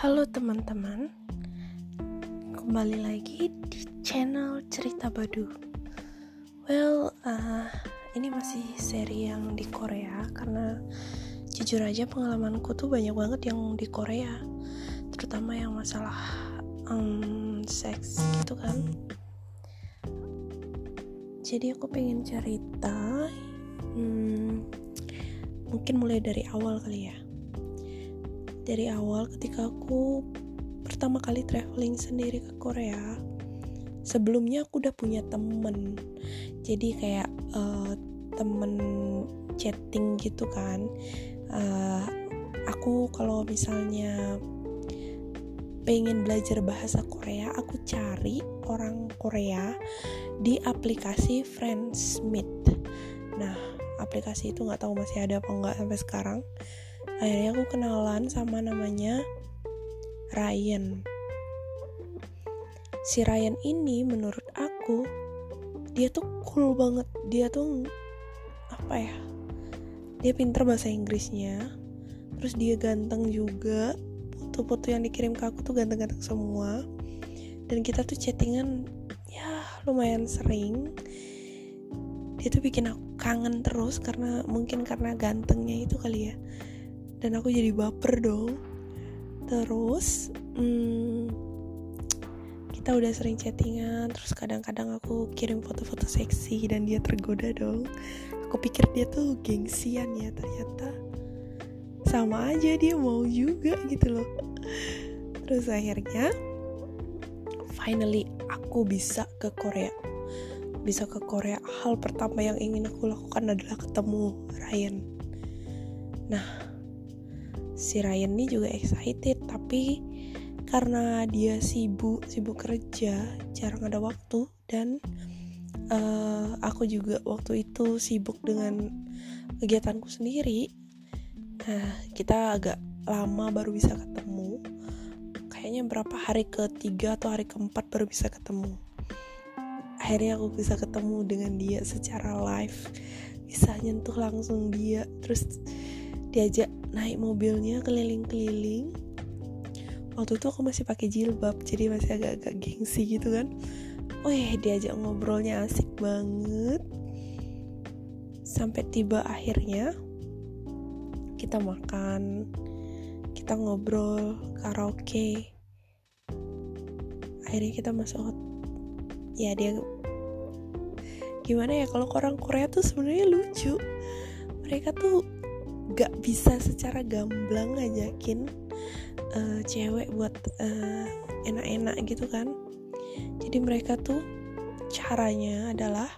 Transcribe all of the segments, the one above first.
Halo teman-teman, kembali lagi di channel Cerita Badu. Well, uh, ini masih seri yang di Korea karena jujur aja pengalamanku tuh banyak banget yang di Korea, terutama yang masalah um, seks gitu kan. Jadi aku pengen cerita, hmm, mungkin mulai dari awal kali ya dari awal ketika aku pertama kali traveling sendiri ke Korea sebelumnya aku udah punya temen. Jadi kayak uh, temen chatting gitu kan. Uh, aku kalau misalnya pengen belajar bahasa Korea aku cari orang Korea di aplikasi Friendsmeet. Nah aplikasi itu nggak tahu masih ada apa nggak sampai sekarang akhirnya aku kenalan sama namanya Ryan. Si Ryan ini menurut aku dia tuh cool banget. Dia tuh apa ya dia pinter bahasa Inggrisnya. Terus dia ganteng juga. Foto-foto yang dikirim ke aku tuh ganteng-ganteng semua. Dan kita tuh chattingan ya lumayan sering. Dia tuh bikin aku kangen terus karena mungkin karena gantengnya itu kali ya dan aku jadi baper dong. Terus hmm, kita udah sering chattingan terus kadang-kadang aku kirim foto-foto seksi dan dia tergoda dong. Aku pikir dia tuh gengsian ya ternyata. Sama aja dia mau juga gitu loh. Terus akhirnya finally aku bisa ke Korea. Bisa ke Korea. Hal pertama yang ingin aku lakukan adalah ketemu Ryan. Nah si Ryan ini juga excited tapi karena dia sibuk sibuk kerja jarang ada waktu dan uh, aku juga waktu itu sibuk dengan kegiatanku sendiri. Nah kita agak lama baru bisa ketemu. Kayaknya berapa hari ketiga atau hari keempat baru bisa ketemu. Akhirnya aku bisa ketemu dengan dia secara live. Bisa nyentuh langsung dia. Terus diajak naik mobilnya keliling-keliling. Waktu itu aku masih pakai jilbab jadi masih agak-agak gengsi gitu kan. Ya diajak ngobrolnya asik banget. Sampai tiba akhirnya kita makan kita ngobrol karaoke. Akhirnya kita masuk ya dia gimana ya kalau orang Korea tuh sebenarnya lucu. Mereka tuh gak bisa secara gamblang ngajakin uh, cewek buat uh, enak-enak gitu kan. Jadi mereka tuh caranya adalah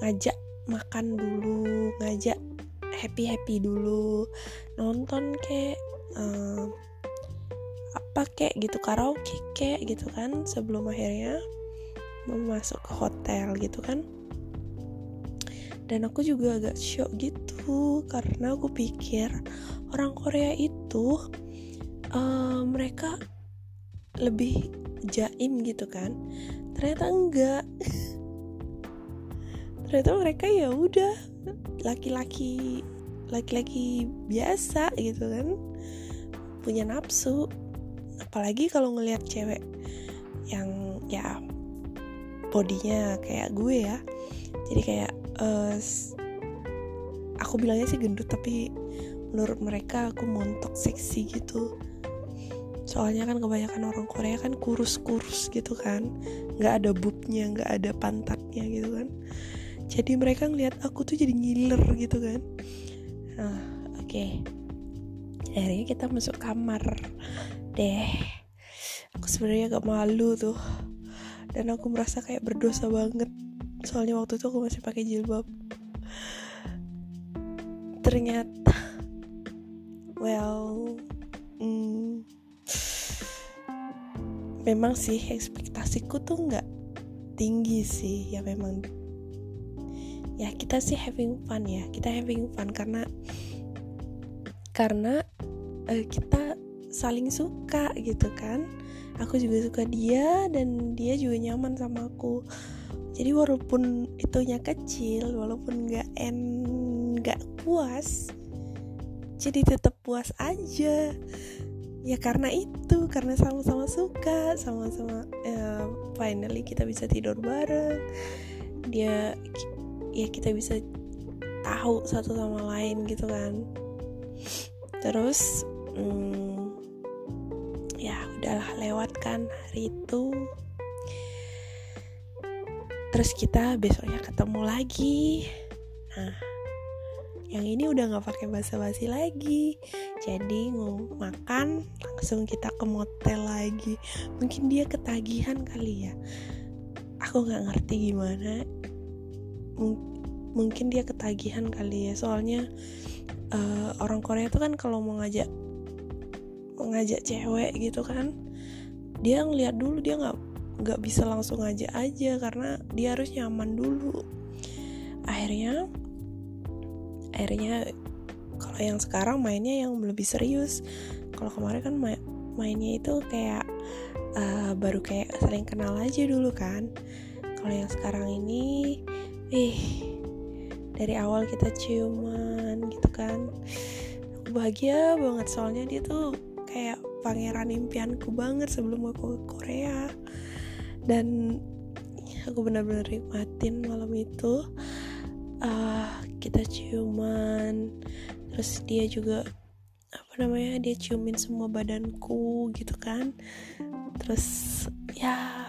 ngajak makan dulu ngajak happy happy dulu nonton kek uh, apa kek gitu karaoke kek gitu kan sebelum akhirnya masuk ke hotel gitu kan dan aku juga agak shock gitu karena aku pikir orang Korea itu uh, mereka lebih jaim gitu kan. Ternyata enggak. Ternyata mereka ya udah laki-laki laki-laki biasa gitu kan. Punya nafsu. Apalagi kalau ngelihat cewek yang ya bodinya kayak gue ya. Jadi kayak uh, aku bilangnya sih gendut tapi menurut mereka aku montok seksi gitu. Soalnya kan kebanyakan orang Korea kan kurus-kurus gitu kan. Nggak ada bubnya nggak ada pantatnya gitu kan. Jadi mereka ngeliat aku tuh jadi ngiler gitu kan. Nah oke. Okay. akhirnya kita masuk kamar deh. Aku sebenarnya agak malu tuh. Dan aku merasa kayak berdosa banget soalnya waktu itu aku masih pakai jilbab. Ternyata well hmm, memang sih ekspektasiku tuh nggak tinggi sih. Ya memang. Ya kita sih having fun ya. Kita having fun karena karena uh, kita saling suka gitu kan. Aku juga suka dia dan dia juga nyaman sama aku jadi walaupun itunya kecil walaupun nggak en nggak puas jadi tetap puas aja. Ya karena itu karena sama-sama suka sama-sama ya, finally kita bisa tidur bareng. Dia ya kita bisa tahu satu sama lain gitu kan. Terus hmm, ya udahlah lewat kan hari itu terus kita besoknya ketemu lagi. Nah yang ini udah nggak pakai basa-basi lagi. Jadi mau makan langsung kita ke motel lagi. Mungkin dia ketagihan kali ya. Aku nggak ngerti gimana. M mungkin dia ketagihan kali ya. Soalnya uh, orang Korea itu kan kalau mau ngajak ngajak cewek gitu kan dia ngeliat dulu dia nggak nggak bisa langsung ngajak aja karena dia harus nyaman dulu. Akhirnya akhirnya kalau yang sekarang mainnya yang lebih serius. Kalau kemarin kan ma mainnya itu kayak uh, baru kayak saling kenal aja dulu kan. Kalau yang sekarang ini ih dari awal kita ciuman gitu kan. Aku bahagia banget soalnya dia tuh kayak pangeran impianku banget sebelum aku ke Korea dan aku benar-benar nikmatin malam itu. Uh, kita ciuman terus dia juga apa namanya dia ciumin semua badanku gitu kan. Terus ya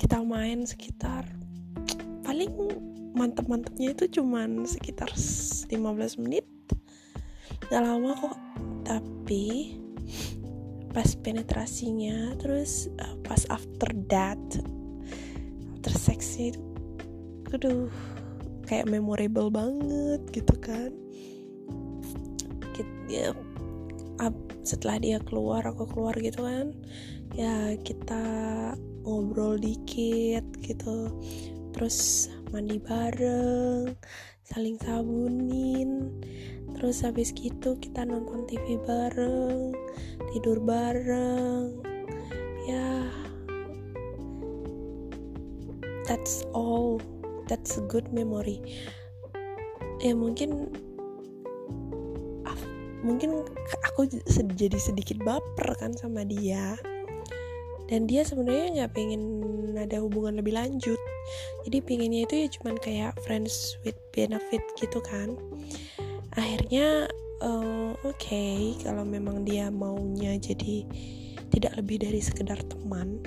kita main sekitar paling mantep-mantepnya itu cuman sekitar 15 menit. Gak lama kok tapi pas penetrasinya terus uh, pas after that after itu aduh kayak memorable banget gitu kan. Ya setelah dia keluar aku keluar gitu kan ya kita ngobrol dikit gitu. Terus mandi bareng saling sabunin. Terus habis gitu kita nonton TV bareng tidur bareng. Ya that's all. That's a good memory. Ya mungkin mungkin aku jadi sedikit baper kan sama dia dan dia sebenarnya nggak pengen ada hubungan lebih lanjut. Jadi pinginnya itu ya cuman kayak friends with benefit gitu kan. Akhirnya uh, oke okay, kalau memang dia maunya jadi tidak lebih dari sekedar teman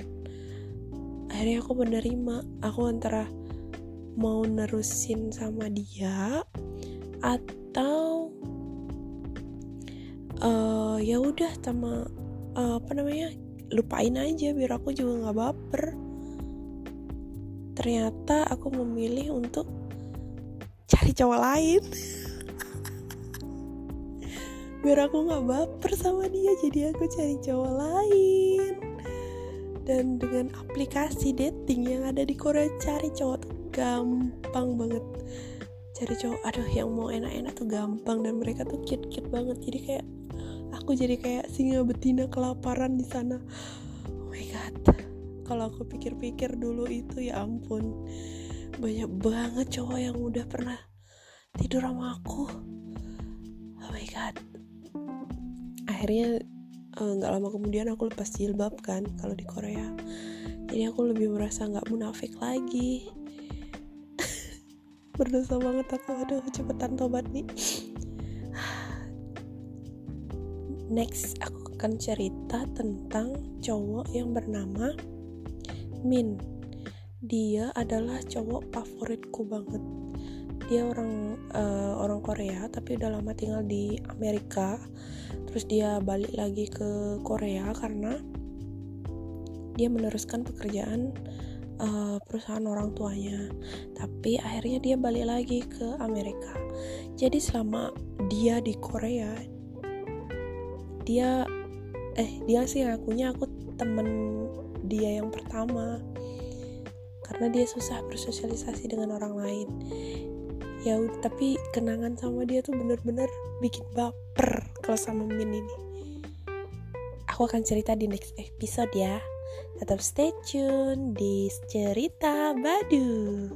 akhirnya aku menerima. Aku antara mau nerusin sama dia atau uh, ya udah sama uh, apa namanya lupain aja biar aku juga nggak baper. Ternyata aku memilih untuk cari cowok lain. Biar aku nggak baper sama dia jadi aku cari cowok lain. Dan dengan aplikasi dating yang ada di Korea cari cowok gampang banget. Cari cowok aduh yang mau enak-enak tuh gampang dan mereka tuh cute-cute banget. Jadi kayak aku jadi kayak singa betina kelaparan di sana. Oh my god. Kalau aku pikir-pikir dulu itu ya ampun. Banyak banget cowok yang udah pernah tidur sama aku. Oh my god. Akhirnya eh, nggak uh, lama kemudian aku lepas jilbab kan kalau di Korea. Jadi aku lebih merasa nggak munafik lagi. Berdosa banget aku. Aduh cepetan tobat nih next aku akan cerita tentang cowok yang bernama Min. Dia adalah cowok favoritku banget. Dia orang uh, orang Korea tapi udah lama tinggal di Amerika. Terus dia balik lagi ke Korea karena dia meneruskan pekerjaan uh, perusahaan orang tuanya. Tapi akhirnya dia balik lagi ke Amerika. Jadi selama dia di Korea dia eh dia sih ngakunya aku temen dia yang pertama. Karena dia susah bersosialisasi dengan orang lain. Ya tapi kenangan sama dia tuh bener-bener bikin baper kalau sama Min ini. Aku akan cerita di next episode ya. Tetap stay tune di cerita Badu.